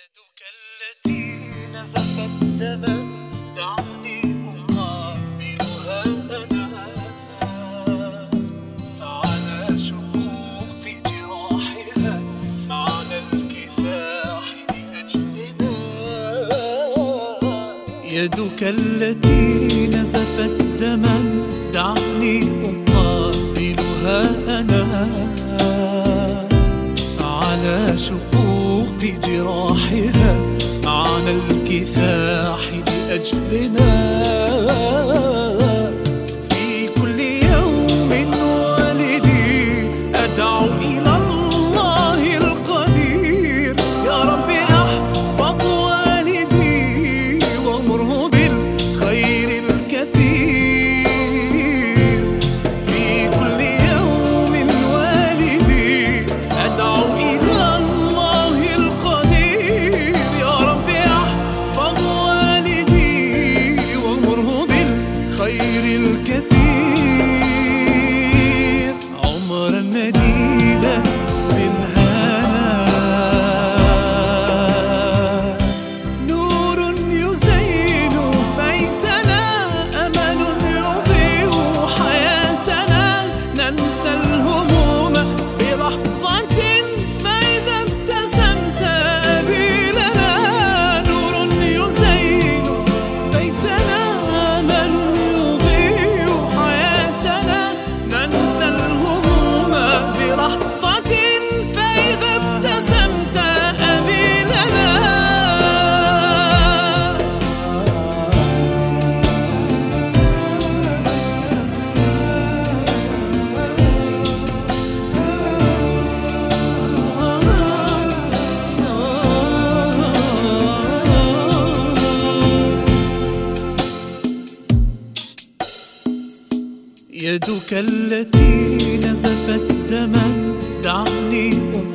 يدك التي دما دعني أنا شقوق جراحها الكفاح يدك التي نزفت دما دعني أقابلها أنا. فعلى شقوق تغطي جراحها عن الكفاح لأجلنا. الكثير يدك التي نزفت دما دعني أم